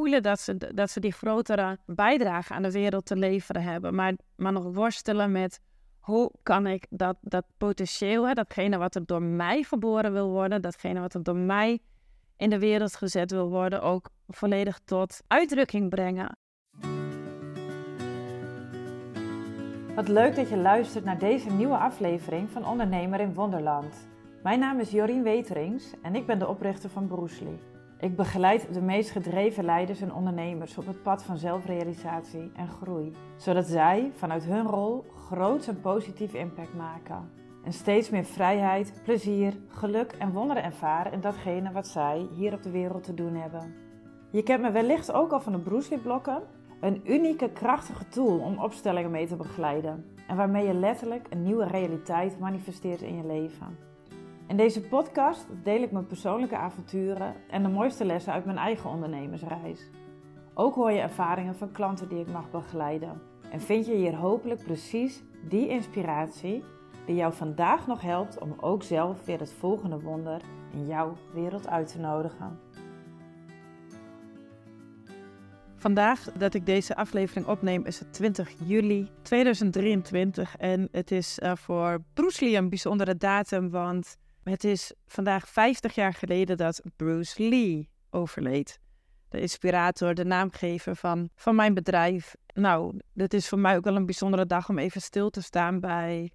voelen dat ze, dat ze die grotere bijdrage aan de wereld te leveren hebben. Maar, maar nog worstelen met hoe kan ik dat, dat potentieel, hè, datgene wat er door mij geboren wil worden, datgene wat er door mij in de wereld gezet wil worden, ook volledig tot uitdrukking brengen. Wat leuk dat je luistert naar deze nieuwe aflevering van Ondernemer in Wonderland. Mijn naam is Jorien Weterings en ik ben de oprichter van Broesli. Ik begeleid de meest gedreven leiders en ondernemers op het pad van zelfrealisatie en groei, zodat zij vanuit hun rol groots en positief impact maken. En steeds meer vrijheid, plezier, geluk en wonderen ervaren in datgene wat zij hier op de wereld te doen hebben. Je kent me wellicht ook al van de Broesli-blokken, een unieke, krachtige tool om opstellingen mee te begeleiden en waarmee je letterlijk een nieuwe realiteit manifesteert in je leven. In deze podcast deel ik mijn persoonlijke avonturen en de mooiste lessen uit mijn eigen ondernemersreis. Ook hoor je ervaringen van klanten die ik mag begeleiden. En vind je hier hopelijk precies die inspiratie die jou vandaag nog helpt om ook zelf weer het volgende wonder in jouw wereld uit te nodigen. Vandaag dat ik deze aflevering opneem is het 20 juli 2023 en het is uh, voor Bruce Lee een bijzondere datum, want het is vandaag 50 jaar geleden dat Bruce Lee overleed. De inspirator, de naamgever van, van mijn bedrijf. Nou, dit is voor mij ook wel een bijzondere dag om even stil te staan bij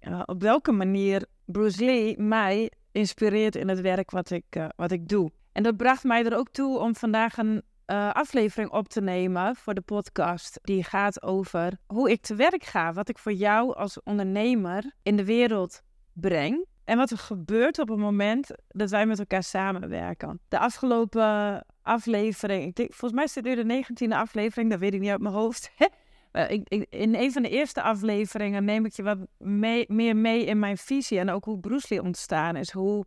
uh, op welke manier Bruce Lee mij inspireert in het werk wat ik, uh, wat ik doe. En dat bracht mij er ook toe om vandaag een uh, aflevering op te nemen voor de podcast. Die gaat over hoe ik te werk ga. Wat ik voor jou als ondernemer in de wereld breng. En wat er gebeurt op het moment dat wij met elkaar samenwerken. De afgelopen aflevering, ik volgens mij dit nu de negentiende aflevering, dat weet ik niet uit mijn hoofd. Eh, ik, in een van de eerste afleveringen neem ik je wat meer mee in mijn visie en ook hoe Bruce Lee ontstaan is. Hoe,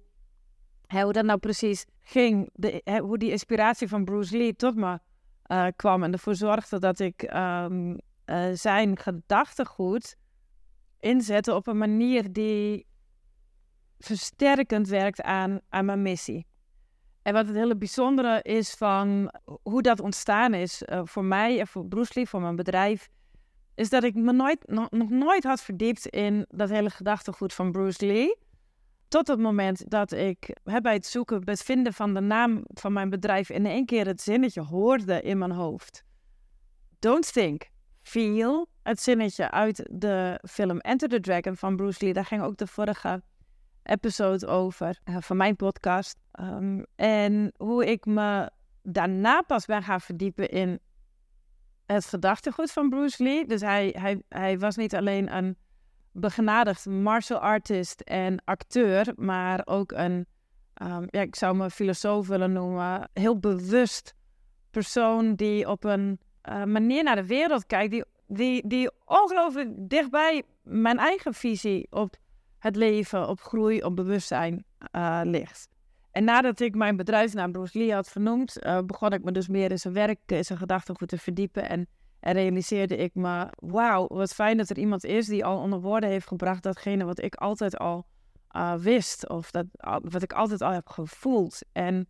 dat nou precies ging, de, hoe die inspiratie van Bruce Lee tot me uh, kwam en ervoor zorgde dat ik um, uh, zijn gedachtegoed inzette op een manier die versterkend werkt aan, mijn missie. En wat het hele bijzondere is van hoe dat ontstaan is uh, voor mij en voor Bruce Lee, voor mijn bedrijf, is dat ik me nooit, nog, nooit had verdiept in dat hele gedachtegoed van Bruce Lee. Tot het moment dat ik bij het zoeken, bij het vinden van de naam van mijn bedrijf in één keer het zinnetje hoorde in mijn hoofd. Don't think, feel. Het zinnetje uit de film Enter the Dragon van Bruce Lee. Daar ging ook de vorige episode over uh, van mijn podcast. Um, en hoe ik me daarna pas ben gaan verdiepen in het gedachtegoed van Bruce Lee. Dus hij, hij, hij was niet alleen een begenadigd martial artist en acteur, maar ook een, um, ja, ik zou me filosoof willen noemen, heel bewust persoon die op een uh, manier naar de wereld kijkt, die, die, die ongelooflijk dichtbij mijn eigen visie op het leven, op groei, op bewustzijn uh, ligt. En nadat ik mijn bedrijfsnaam Bruce Lee had vernoemd, uh, begon ik me dus meer in zijn werk, in zijn gedachtegoed te verdiepen. En, realiseerde ik me, wauw, wat fijn dat er iemand is die al onder woorden heeft gebracht datgene wat ik altijd al uh, wist. Of dat, wat ik altijd al heb gevoeld. En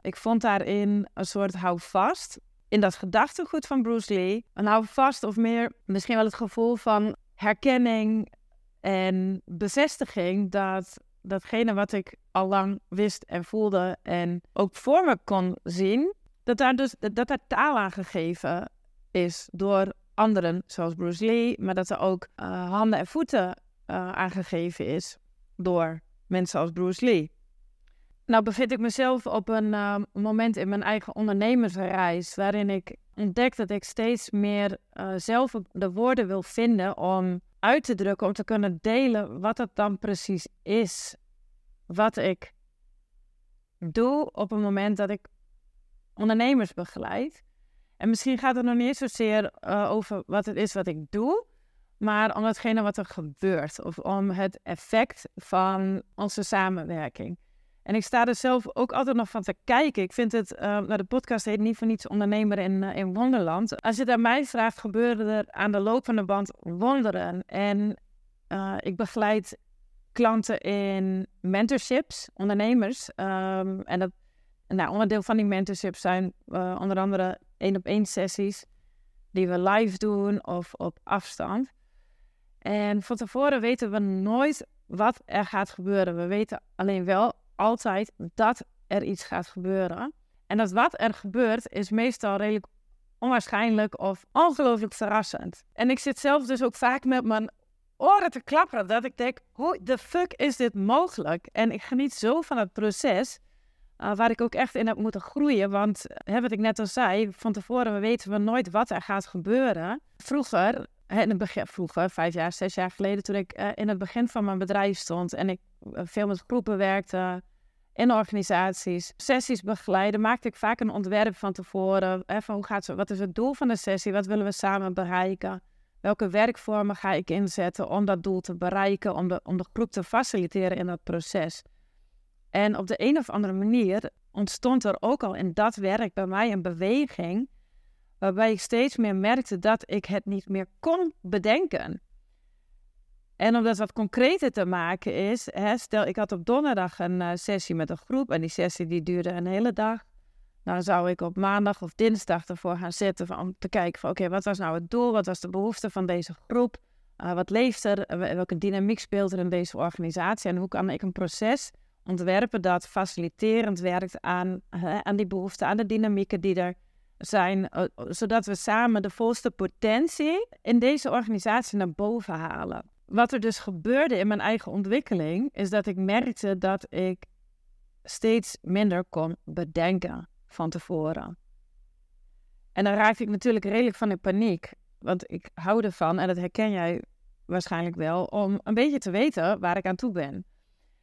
ik vond daarin een soort houvast. In dat gedachtegoed van Bruce Lee. Een houvast of meer misschien wel het gevoel van herkenning, en bevestiging dat datgene wat ik al lang wist en voelde en ook voor me kon zien, dat daar dus dat daar taal aan gegeven is door anderen, zoals Bruce Lee, maar dat er ook uh, handen en voeten uh, aangegeven is door mensen als Bruce Lee. Nou bevind ik mezelf op een uh, moment in mijn eigen ondernemersreis waarin ik ontdek dat ik steeds meer zelf de woorden wil vinden om uit te drukken, om te kunnen delen wat het dan precies is. Wat ik doe op het moment dat ik ondernemers begeleid. En misschien gaat het nog niet zozeer uh, over wat het is wat ik doe, maar om hetgene wat er gebeurt. Of om het effect van onze samenwerking. En ik sta er zelf ook altijd nog van te kijken. Ik vind het, uh, nou de podcast heet niet voor niets ondernemer in, uh, in Wonderland. Als je het aan mij vraagt, gebeuren er aan de lopende band wonderen. En uh, ik begeleid klanten in mentorships, ondernemers. Um, en dat nou, onderdeel van die mentorship zijn uh, onder andere één op één sessies die we live doen of op afstand. En van tevoren weten we nooit wat er gaat gebeuren. We weten alleen wel altijd dat er iets gaat gebeuren. En dat wat er gebeurt is meestal redelijk onwaarschijnlijk of ongelooflijk verrassend. En ik zit zelf dus ook vaak met mijn oren te klapperen. Dat ik denk, hoe de fuck is dit mogelijk? En ik geniet zo van het proces. Uh, waar ik ook echt in heb moeten groeien. Want hè, wat ik net al zei, van tevoren weten we nooit wat er gaat gebeuren. Vroeger, in het begin, vroeger, vijf jaar, zes jaar geleden, toen ik uh, in het begin van mijn bedrijf stond en ik veel met groepen werkte, in organisaties, sessies begeleiden, maakte ik vaak een ontwerp van tevoren. Hè, van hoe gaat wat is het doel van de sessie? Wat willen we samen bereiken? Welke werkvormen ga ik inzetten om dat doel te bereiken, om de, om de groep te faciliteren in dat proces? En op de een of andere manier ontstond er ook al in dat werk bij mij een beweging, waarbij ik steeds meer merkte dat ik het niet meer kon bedenken. En om dat wat concreter te maken is, hè, stel ik had op donderdag een uh, sessie met een groep en die sessie die duurde een hele dag. Dan zou ik op maandag of dinsdag ervoor gaan zitten om te kijken van oké, wat was nou het doel, wat was de behoefte van deze groep, uh, wat leeft er, welke dynamiek speelt er in deze organisatie en hoe kan ik een proces ontwerpen dat faciliterend werkt aan, aan die behoeften, aan de dynamieken die er zijn, zodat we samen de volste potentie in deze organisatie naar boven halen. Wat er dus gebeurde in mijn eigen ontwikkeling, is dat ik merkte dat ik steeds minder kon bedenken van tevoren. En dan raakte ik natuurlijk redelijk van in paniek. Want ik hou ervan, en dat herken jij waarschijnlijk wel, om een beetje te weten waar ik aan toe ben.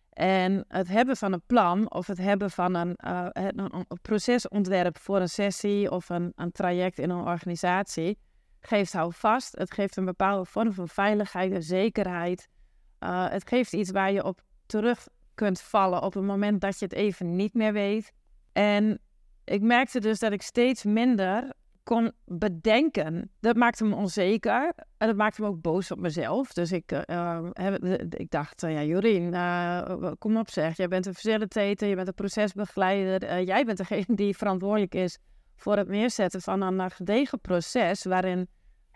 En het hebben van een plan of het hebben van een, een procesontwerp voor een sessie of een, een traject in een organisatie geeft houvast. Het geeft een bepaalde vorm van veiligheid en zekerheid. Uh, het geeft iets waar je op terug kunt vallen op het moment dat je het even niet meer weet. En ik merkte dus dat ik steeds minder kon bedenken. Dat maakte me onzeker en dat maakte me ook boos op mezelf. Dus ik, uh, ik dacht, ja Jorien, kom op zeg. Jij bent een facilitator, je bent een procesbegeleider. jij bent degene die verantwoordelijk is voor het neerzetten van een gedegen proces... waarin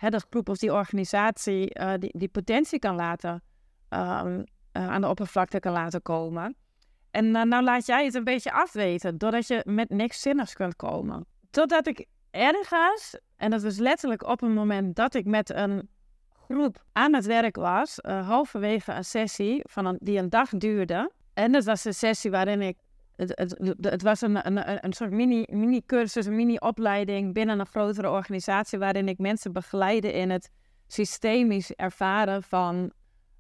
hè, de groep of die organisatie die, die potentie kan laten... Ehm, aan de oppervlakte kan laten komen. En nou laat jij het een beetje afweten, doordat je met niks zinnigs kunt komen. Totdat ik ergens, en dat was letterlijk op een moment dat ik met een groep aan het werk was, halverwege een sessie van een, die een dag duurde. En dat was een sessie waarin ik, het, het, was een, een, een soort mini-cursus, een mini-opleiding binnen een grotere organisatie, waarin ik mensen begeleide in het systemisch ervaren van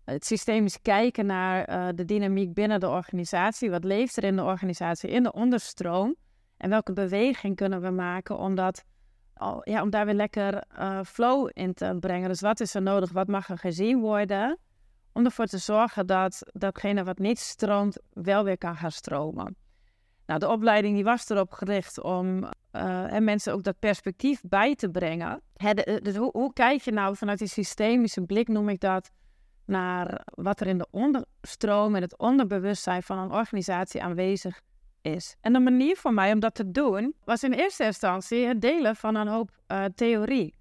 het systemisch kijken naar uh, de dynamiek binnen de organisatie. Wat leeft er in de organisatie, in de onderstroom? En welke beweging kunnen we maken om, dat, ja, om daar weer lekker uh, flow in te brengen? Dus wat is er nodig? Wat mag er gezien worden? Om ervoor te zorgen dat datgene wat niet stroomt, wel weer kan gaan stromen. Nou, de opleiding die was erop gericht om uh, mensen ook dat perspectief bij te brengen. Hè, dus hoe, hoe kijk je nou vanuit die systemische blik, noem ik dat, naar wat er in de onderstroom en het onderbewustzijn van een organisatie aanwezig is. En de manier voor mij om dat te doen was in eerste instantie het delen van een hoop uh, theorie.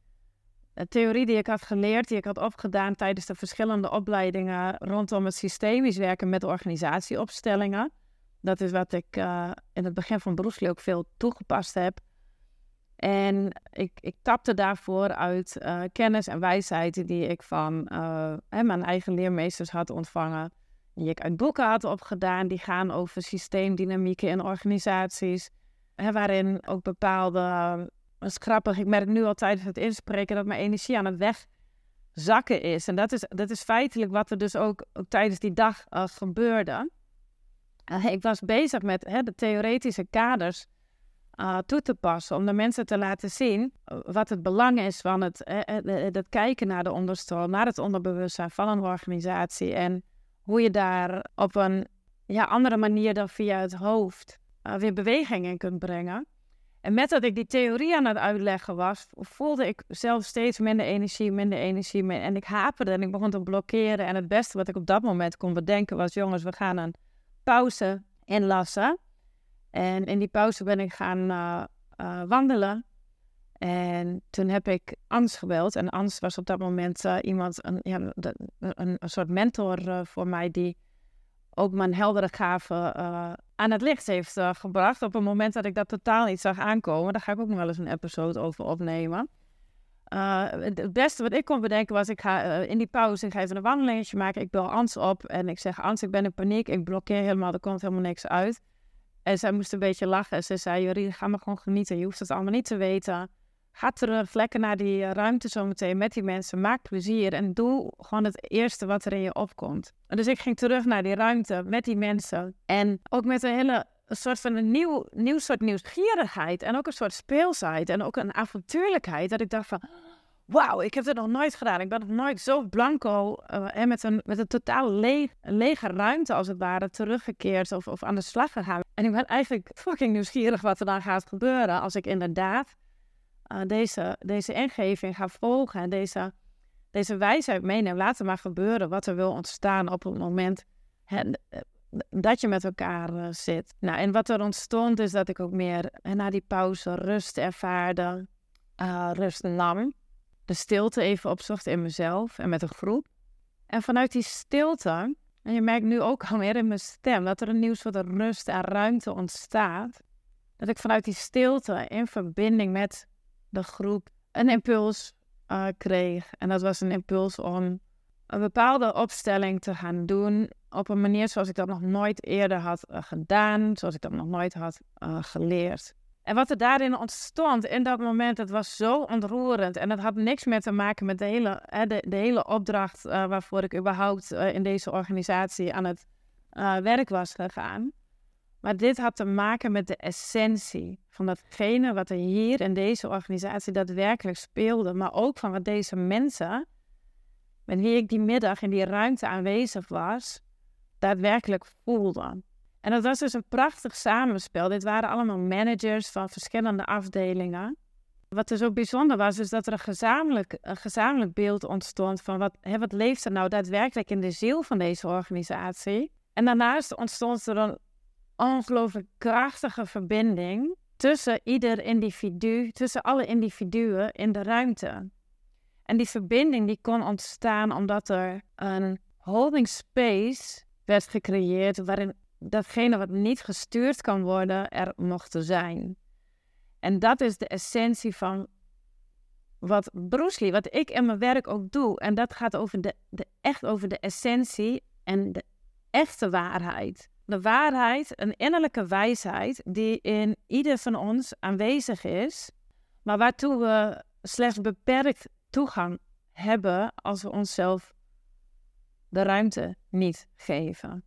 Een theorie die ik had geleerd, die ik had opgedaan tijdens de verschillende opleidingen rondom het systemisch werken met organisatieopstellingen. Dat is wat ik uh, in het begin van beroepsleer ook veel toegepast heb. En ik, ik tapte daarvoor uit uh, kennis en wijsheid die ik van uh, hè, mijn eigen leermeesters had ontvangen die ik uit boeken had opgedaan, die gaan over systeemdynamieken in organisaties. Hè, waarin ook bepaalde. Dat is grappig, ik merk nu al tijdens het inspreken dat mijn energie aan het wegzakken is. En dat is, dat is feitelijk wat er dus ook, ook tijdens die dag gebeurde. Uh, ik was bezig met hè, de theoretische kaders uh, toe te passen. Om de mensen te laten zien wat het belang is van het, het kijken naar de onderstroom, naar het onderbewustzijn van een organisatie. En hoe je daar op een ja, andere manier dan via het hoofd weer beweging in kunt brengen. En met dat ik die theorie aan het uitleggen was, voelde ik zelf steeds minder energie, minder energie. En ik haperde en ik begon te blokkeren. En het beste wat ik op dat moment kon bedenken was: jongens, we gaan een pauze inlassen. En in die pauze ben ik gaan wandelen. En toen heb ik Ans gebeld. En Ans was op dat moment iemand, een, ja, een, een, soort mentor voor mij, die ook mijn heldere gaven aan het licht heeft gebracht. Op een moment dat ik dat totaal niet zag aankomen. Daar ga ik ook nog wel eens een episode over opnemen. Uh, het beste wat ik kon bedenken was, ik ga uh, in die pauze ik ga even een wandelingetje maken. Ik bel Ans op en ik zeg, Ans, ik ben in paniek. Ik blokkeer helemaal, er komt helemaal niks uit. En zij moest een beetje lachen. En ze zei, Jorie, ga maar gewoon genieten. Je hoeft het allemaal niet te weten. Ga terug, lekker naar die eh, ruimte zometeen met die mensen. Maak plezier en doe gewoon het eerste wat er in je opkomt. dus ik ging terug naar die ruimte met die mensen. En ook met een hele een soort van een nieuw, nieuw soort nieuwsgierigheid. En ook een soort speelsheid. En ook een avontuurlijkheid. Dat ik dacht van, wauw, ik heb het nog nooit gedaan. Ik ben nog nooit zo blanco en met een, met een totaal leeg, lege ruimte als het ware teruggekeerd of, of aan de slag gegaan. En ik ben eigenlijk fucking nieuwsgierig wat er dan gaat gebeuren als ik inderdaad uh, deze, deze ingeving ga volgen. En deze, deze wijsheid meeneem. Laat het maar gebeuren wat er wil ontstaan op het moment dat je met elkaar uh, zit. Nou, en wat er ontstond is dat ik ook meer na die pauze rust ervaarde, uh, rust nam. De stilte even opzocht in mezelf en met een groep. En vanuit die stilte, en je merkt nu ook al meer in mijn stem, dat er een nieuw soort rust en ruimte ontstaat. Dat ik vanuit die stilte in verbinding met de groep een impuls kreeg. En dat was een impuls om een bepaalde opstelling te gaan doen op een manier zoals ik dat nog nooit eerder had uh, gedaan, zoals ik dat nog nooit had uh, geleerd. En wat er daarin ontstond in dat moment, dat was zo ontroerend. En dat had niks meer te maken met de hele, de, de, hele opdracht uh, waarvoor ik überhaupt in deze organisatie aan het werk was gegaan. Maar dit had te maken met de essentie van datgene wat er hier in deze organisatie daadwerkelijk speelde. Maar ook van wat deze mensen, met wie ik die middag in die ruimte aanwezig was, daadwerkelijk voelden. En dat was dus een prachtig samenspel. Dit waren allemaal managers van verschillende afdelingen. Wat er zo bijzonder was, is dat er een gezamenlijk, een gezamenlijk beeld ontstond van wat, hè, wat leeft er nou daadwerkelijk in de ziel van deze organisatie. En daarnaast ontstond er een ongelooflijk krachtige verbinding tussen ieder individu, tussen alle individuen in de ruimte. En die verbinding die kon ontstaan omdat er een holding space werd gecreëerd waarin datgene wat niet gestuurd kan worden er mocht zijn. En dat is de essentie van wat Bruce Lee, wat ik in mijn werk ook doe. En dat gaat over de, de, echt over de essentie en de echte waarheid de waarheid, een innerlijke wijsheid die in ieder van ons aanwezig is, maar waartoe we slechts beperkt toegang hebben als we onszelf de ruimte niet geven.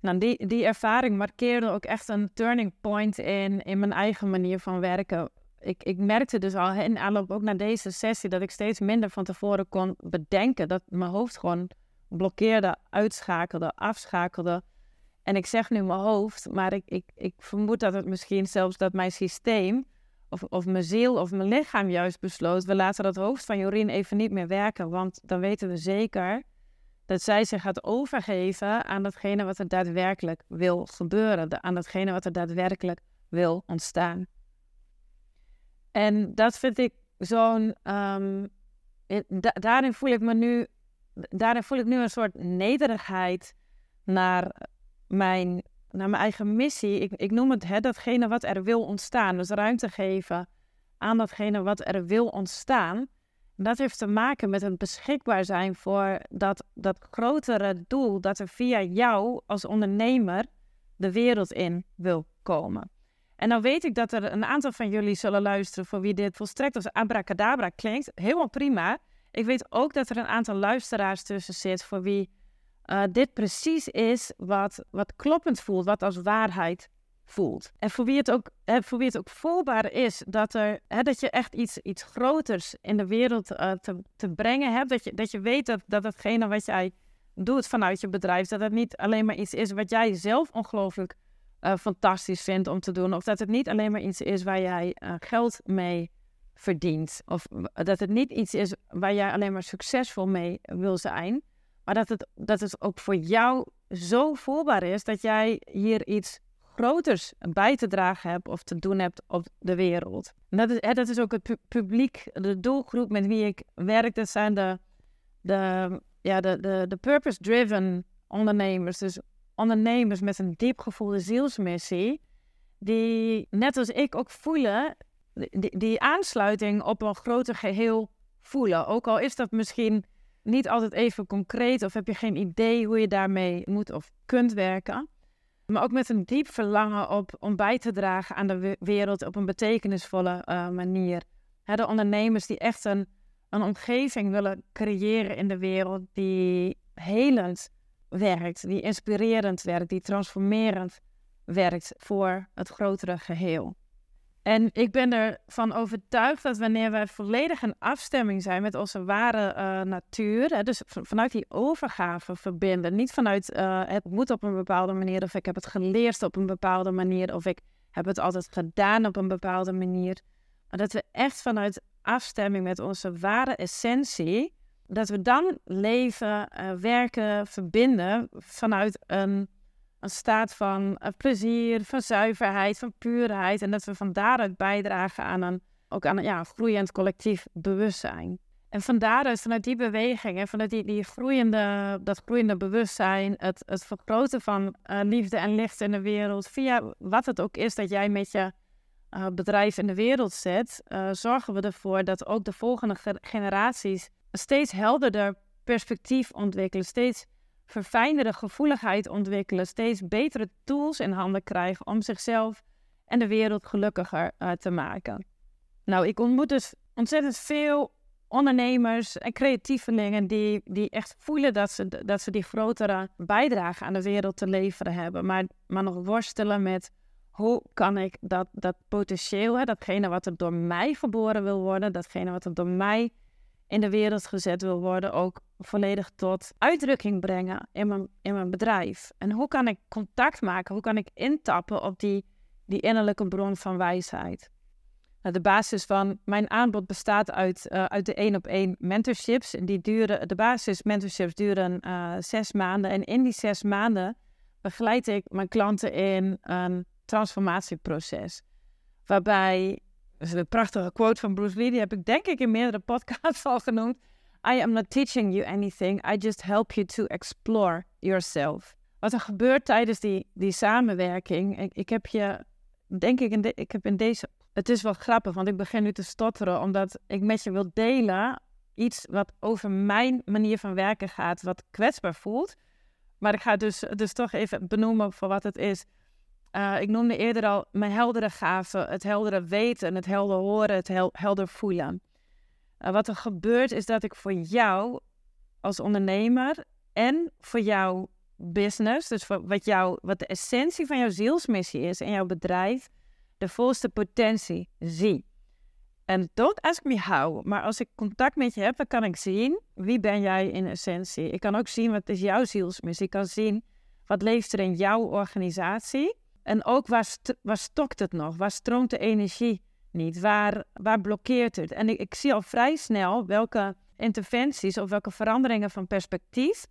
Nou, die, die ervaring markeerde ook echt een turning point in, in mijn eigen manier van werken. Ik, ik merkte dus al in aanloop ook naar deze sessie dat ik steeds minder van tevoren kon bedenken. Dat mijn hoofd gewoon blokkeerde, uitschakelde, afschakelde. En ik zeg nu mijn hoofd, maar ik, ik, ik vermoed dat het misschien zelfs dat mijn systeem, of, of mijn ziel of mijn lichaam juist besloot, we laten dat hoofd van Jorien even niet meer werken. Want dan weten we zeker dat zij zich gaat overgeven aan datgene wat er daadwerkelijk wil gebeuren. aan datgene wat er daadwerkelijk wil ontstaan. En dat vind ik zo'n. Um, daarin voel ik me nu. Daarin voel ik nu een soort nederigheid naar mijn, naar mijn eigen missie. Ik, ik noem het hè, datgene wat er wil ontstaan. Dus ruimte geven aan datgene wat er wil ontstaan. dat heeft te maken met het beschikbaar zijn voor dat, dat grotere doel dat er via jou als ondernemer de wereld in wil komen. En dan weet ik dat er een aantal van jullie zullen luisteren voor wie dit volstrekt als abracadabra klinkt. Helemaal prima. Ik weet ook dat er een aantal luisteraars tussen zit voor wie uh, dit precies is wat, wat kloppend voelt, wat als waarheid voelt. En voor wie het ook, hè, voor wie het ook voelbaar is dat, er, hè, dat je echt iets, iets groters in de wereld uh, te, te brengen hebt. Dat je, dat je weet dat, dat hetgene wat jij doet vanuit je bedrijf, dat het niet alleen maar iets is wat jij zelf ongelooflijk uh, fantastisch vindt om te doen. Of dat het niet alleen maar iets is waar jij geld mee verdient. Of dat het niet iets is waar jij alleen maar succesvol mee wil zijn. Maar dat het, dat het ook voor jou zo voelbaar is dat jij hier iets groters bij te dragen hebt of te doen hebt op de wereld. En dat, is, hè, dat is ook het publiek, de doelgroep met wie ik werk. Dat zijn de, de, ja, de, de, de purpose-driven ondernemers. Dus ondernemers met een diep gevoelde zielsmissie. Die, net als ik, ook voelen, die, die aansluiting op een groter geheel voelen. Ook al is dat misschien niet altijd even concreet of heb je geen idee hoe je daarmee moet of kunt werken. Maar ook met een diep verlangen op, om bij te dragen aan de wereld op een betekenisvolle uh, manier. de ondernemers die echt een, een omgeving willen creëren in de wereld die helend werkt, die inspirerend werkt, die transformerend werkt voor het grotere geheel. En ik ben ervan overtuigd dat wanneer wij volledig in afstemming zijn met onze ware uh, natuur, hè, dus vanuit die overgave verbinden, niet vanuit uh, het moet op een bepaalde manier, of ik heb het geleerd op een bepaalde manier, of ik heb het altijd gedaan op een bepaalde manier, maar dat we echt vanuit afstemming met onze ware essentie, dat we dan leven, uh, werken, verbinden vanuit een een staat van uh, plezier, van zuiverheid, van puurheid. En dat we van daaruit bijdragen aan een, ook aan een ja, groeiend collectief bewustzijn. En van daaruit, vanuit die beweging en vanuit die, die groeiende, dat groeiende bewustzijn, het, het vergroten van uh, liefde en licht in de wereld, via wat het ook is dat jij met je uh, bedrijf in de wereld zet, zorgen we ervoor dat ook de volgende generaties een steeds helderder perspectief ontwikkelen, steeds verfijndere gevoeligheid ontwikkelen, steeds betere tools in handen krijgen om zichzelf en de wereld gelukkiger uh, te maken. Nou, ik ontmoet dus ontzettend veel ondernemers en creatievelingen die, die echt voelen dat ze, dat ze die grotere bijdrage aan de wereld te leveren hebben, maar, maar nog worstelen met hoe kan ik dat, dat potentieel, hè, datgene wat er door mij geboren wil worden, datgene wat er door mij in de wereld gezet wil worden, ook volledig tot uitdrukking brengen in mijn, in mijn bedrijf. En hoe kan ik contact maken? Hoe kan ik intappen op die, die innerlijke bron van wijsheid? Nou, de basis van mijn aanbod bestaat uit, uh, uit de één op één mentorships. Die duren, de basis mentorships duren uh, zes maanden. En in die zes maanden begeleid ik mijn klanten in een transformatieproces. Waarbij is een prachtige quote van Bruce Lee, die heb ik denk ik in meerdere podcasts al genoemd. I am not teaching you anything, I just help you to explore yourself. Wat er gebeurt tijdens die, die samenwerking, ik, ik heb je, denk ik, in de, ik heb in deze, het is wel grappig, want ik begin nu te stotteren, omdat ik met je wil delen iets wat over mijn manier van werken gaat, wat kwetsbaar voelt. Maar ik ga dus, dus toch even benoemen voor wat het is. Uh, ik noemde eerder al mijn heldere gaven, het heldere weten, het helder horen, het helder voelen. Uh, wat er gebeurt is dat ik voor jou als ondernemer en voor jouw business, dus voor wat, jou, wat de essentie van jouw zielsmissie is in jouw bedrijf, de volste potentie zie. En don't ask me how, maar als ik contact met je heb, dan kan ik zien wie ben jij in essentie. Ik kan ook zien wat is jouw zielsmissie. Ik kan zien wat leeft er in jouw organisatie. En ook waar, st waar stokt het nog? Waar stroomt de energie niet? Waar, waar blokkeert het? En ik, ik zie al vrij snel welke interventies of welke veranderingen van perspectief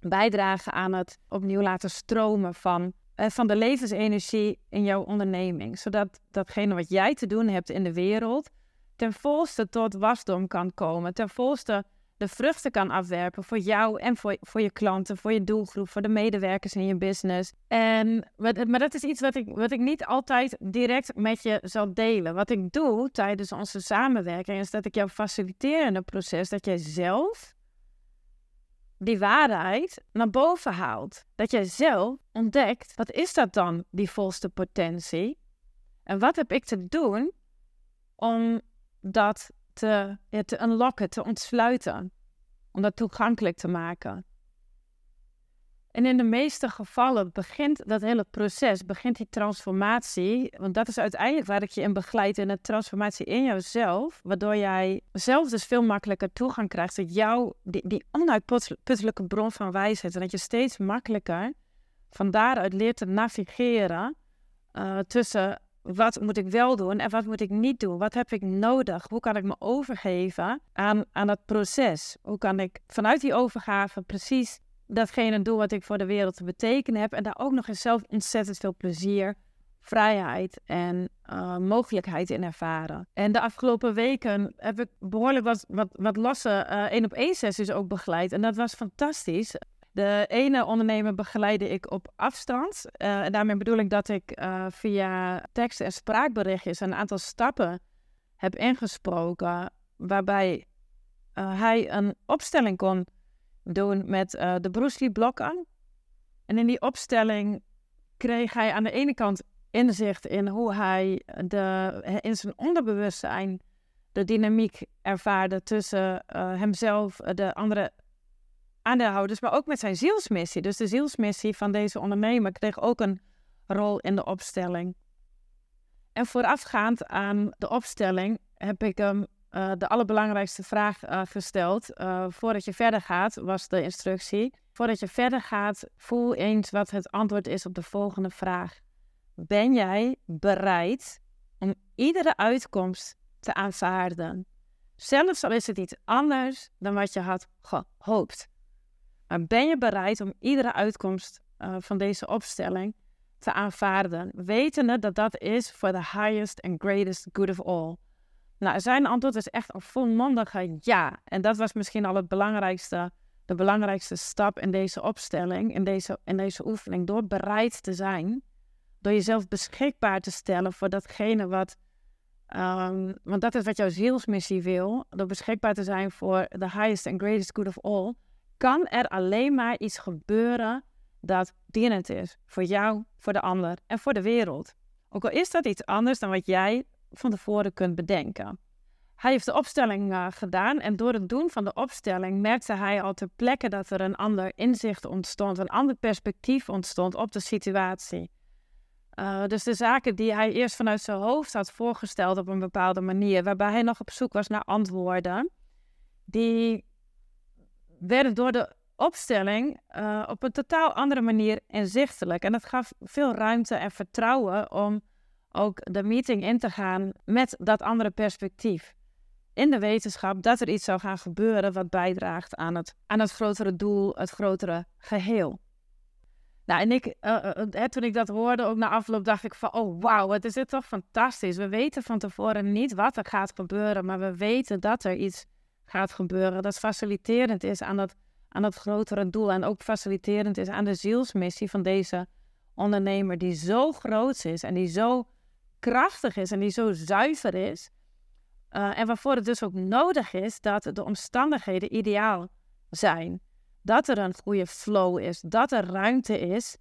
bijdragen aan het opnieuw laten stromen van, eh, van de levensenergie in jouw onderneming. Zodat datgene wat jij te doen hebt in de wereld ten volste tot wasdom kan komen. Ten volste de vruchten kan afwerpen voor jou en voor, voor je klanten, voor je doelgroep, voor de medewerkers in je business. En, maar dat is iets wat ik, wat ik niet altijd direct met je zal delen. Wat ik doe tijdens onze samenwerking is dat ik jou faciliteer in het proces dat jij zelf die waarheid naar boven haalt. Dat jij zelf ontdekt, wat is dat dan, die volste potentie? En wat heb ik te doen om dat te, te unlocken, te ontsluiten. Om dat toegankelijk te maken. En in de meeste gevallen begint dat hele proces, begint die transformatie, want dat is uiteindelijk waar ik je in begeleid, in de transformatie in jouzelf, waardoor jij zelf dus veel makkelijker toegang krijgt tot jouw, die, onuitputtelijke bron van wijsheid. En dat je steeds makkelijker van daaruit leert te navigeren uh, tussen wat moet ik wel doen en wat moet ik niet doen? Wat heb ik nodig? Hoe kan ik me overgeven aan, aan dat proces? Hoe kan ik vanuit die overgave precies datgene doe wat ik voor de wereld te betekenen heb. En daar ook nog eens zelf ontzettend veel plezier, vrijheid en uh, mogelijkheid in ervaren. En de afgelopen weken heb ik behoorlijk wat, wat, wat losse één op één sessies ook begeleid. En dat was fantastisch. De ene ondernemer begeleide ik op afstand. Uh, en daarmee bedoel ik dat ik uh, via tekst- en spraakberichtjes een aantal stappen heb ingesproken. Waarbij uh, hij een opstelling kon doen met de Bruce Lee blokken. En in die opstelling kreeg hij aan de ene kant inzicht in hoe hij de, in zijn onderbewustzijn de dynamiek ervaarde tussen hemzelf, de andere aandeelhouders, maar ook met zijn zielsmissie. Dus de zielsmissie van deze ondernemer kreeg ook een rol in de opstelling. En voorafgaand aan de opstelling heb ik hem uh, de allerbelangrijkste vraag uh, gesteld. Uh, voordat je verder gaat, was de instructie. Voordat je verder gaat, voel eens wat het antwoord is op de volgende vraag. Ben jij bereid om iedere uitkomst te aanvaarden? Zelfs al is het iets anders dan wat je had gehoopt. Ben je bereid om iedere uitkomst uh, van deze opstelling te aanvaarden, wetende dat dat is voor the highest and greatest good of all? Nou, zijn antwoord is echt een volmondige ja. En dat was misschien al het belangrijkste, de belangrijkste stap in deze opstelling, in deze, in deze oefening. Door bereid te zijn, door jezelf beschikbaar te stellen voor datgene wat, um, want dat is wat jouw zielsmissie wil, door beschikbaar te zijn voor the highest and greatest good of all kan er alleen maar iets gebeuren dat dienend is voor jou, voor de ander en voor de wereld. Ook al is dat iets anders dan wat jij van tevoren kunt bedenken. Hij heeft de opstelling uh, gedaan en door het doen van de opstelling merkte hij al ter plekke dat er een ander inzicht ontstond, een ander perspectief ontstond op de situatie. Uh, dus de zaken die hij eerst vanuit zijn hoofd had voorgesteld op een bepaalde manier, waarbij hij nog op zoek was naar antwoorden, die werden door de opstelling uh, op een totaal andere manier inzichtelijk. En dat gaf veel ruimte en vertrouwen om ook de meeting in te gaan met dat andere perspectief. In de wetenschap dat er iets zou gaan gebeuren wat bijdraagt aan het, aan het grotere doel, het grotere geheel. Nou, en ik, uh, uh, toen ik dat hoorde, ook na afloop, dacht ik van, oh wauw, wat is dit toch fantastisch. We weten van tevoren niet wat er gaat gebeuren, maar we weten dat er iets gaat gebeuren. Dat faciliterend is aan dat, aan dat grotere doel. En ook faciliterend is aan de zielsmissie van deze ondernemer, die zo groot is en die zo krachtig is en die zo zuiver is. Uh, en waarvoor het dus ook nodig is dat de omstandigheden ideaal zijn. Dat er een goede flow is, dat er ruimte is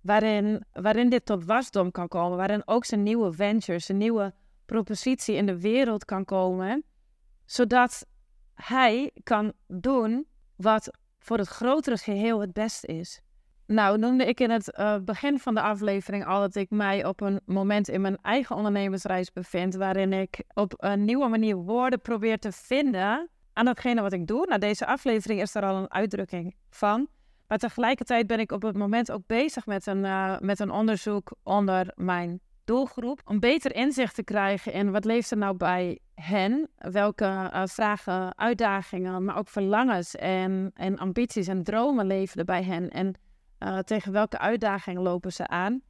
waarin, waarin dit tot wasdom kan komen, waarin ook zijn nieuwe ventures, zijn nieuwe propositie in de wereld kan komen, zodat hij kan doen wat voor het grotere geheel het beste is. Nou, noemde ik in het uh, begin van de aflevering al dat ik mij op een moment in mijn eigen ondernemersreis bevind, waarin ik op een nieuwe manier woorden probeer te vinden aan datgene wat ik doe. Nou, deze aflevering is er al een uitdrukking van. Maar tegelijkertijd ben ik op het moment ook bezig met een, uh, met een onderzoek onder mijn doelgroep. Om beter inzicht te krijgen in wat leeft er nou bij hen. Welke uh, vragen, uitdagingen, maar ook verlangens en, en ambities en dromen leven er bij hen. En uh, tegen welke uitdagingen lopen ze aan.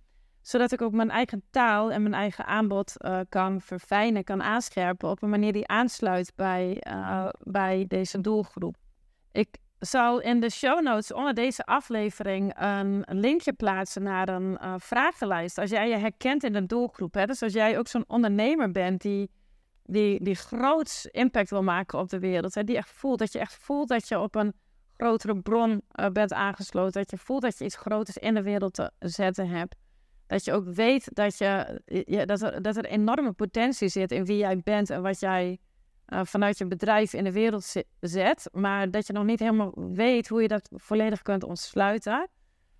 Zodat ik ook mijn eigen taal en mijn eigen aanbod uh, kan verfijnen, kan aanscherpen op een manier die aansluit bij, bij deze doelgroep. Ik zal in de show notes onder deze aflevering een linkje plaatsen naar een uh, vragenlijst. Als jij je herkent in de doelgroep, hè? dus als jij ook zo'n ondernemer bent die, die, die groots impact wil maken op de wereld, hè? die echt voelt dat je echt voelt dat je op een grotere bron uh, bent aangesloten, dat je voelt dat je iets groters in de wereld te zetten hebt. Dat je ook weet dat, je, ja, dat, er, dat er enorme potentie zit in wie jij bent en wat jij uh, vanuit je bedrijf in de wereld zet, maar dat je nog niet helemaal weet hoe je dat volledig kunt ontsluiten,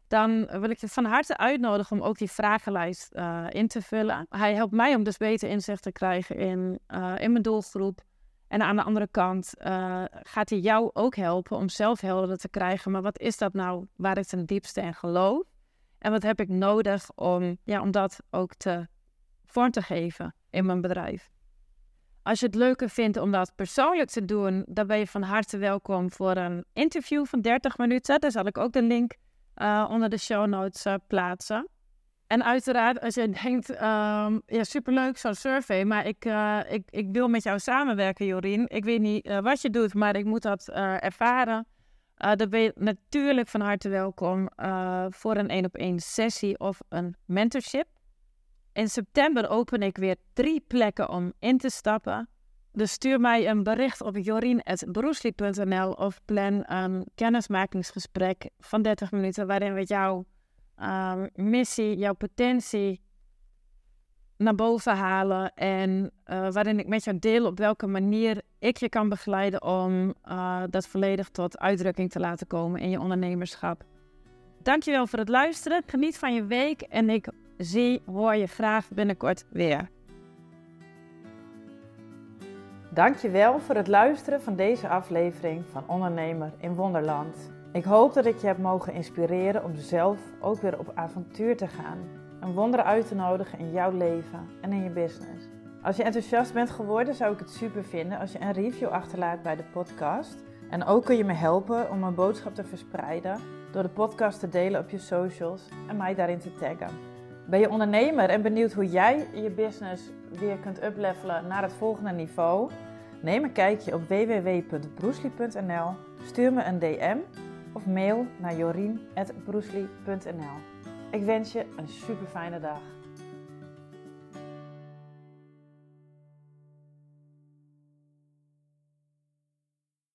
dan wil ik je van harte uitnodigen om ook die vragenlijst uh, in te vullen. Hij helpt mij om dus beter inzicht te krijgen in, uh, in mijn doelgroep. En aan de andere kant gaat hij jou ook helpen om zelf helder te krijgen. Maar wat is dat nou waar ik ten diepste in geloof? En wat heb ik nodig om, ja, om dat ook te vorm te geven in mijn bedrijf? Als je het leuker vindt om dat persoonlijk te doen, dan ben je van harte welkom voor een interview van 30 minuten. Daar zal ik ook de link uh, onder de show notes uh, plaatsen. En uiteraard, als je denkt, um, ja, superleuk zo'n survey, maar ik, uh, ik, ik wil met jou samenwerken, Jorien. Ik weet niet wat je doet, maar ik moet dat ervaren. dan ben je natuurlijk van harte welkom voor een één op één sessie of een mentorship. In september open ik weer drie plekken om in te stappen. Dus stuur mij een bericht op jorien.broesli.nl of plan een kennismakingsgesprek van 30 minuten waarin we jouw uh, missie, jouw potentie naar boven halen en uh, waarin ik met jou deel op welke manier ik je kan begeleiden om uh, dat volledig tot uitdrukking te laten komen in je ondernemerschap. Dankjewel voor het luisteren. Geniet van je week en ik zie, hoor je graag binnenkort weer. Dankjewel voor het luisteren van deze aflevering van Ondernemer in Wonderland. Ik hoop dat ik je heb mogen inspireren om zelf ook weer op avontuur te gaan. Een wonder uit te nodigen in jouw leven en in je business. Als je enthousiast bent geworden, zou ik het super vinden als je een review achterlaat bij de podcast. En ook kun je me helpen om mijn boodschap te verspreiden door de podcast te delen op je socials en mij daarin te taggen. Ben je ondernemer en benieuwd hoe jij je business weer kunt uplevelen naar het volgende niveau? Neem een kijkje op www.broesli.nl, stuur me een DM of mail naar jorien.broesli.nl. Ik wens je een super fijne dag.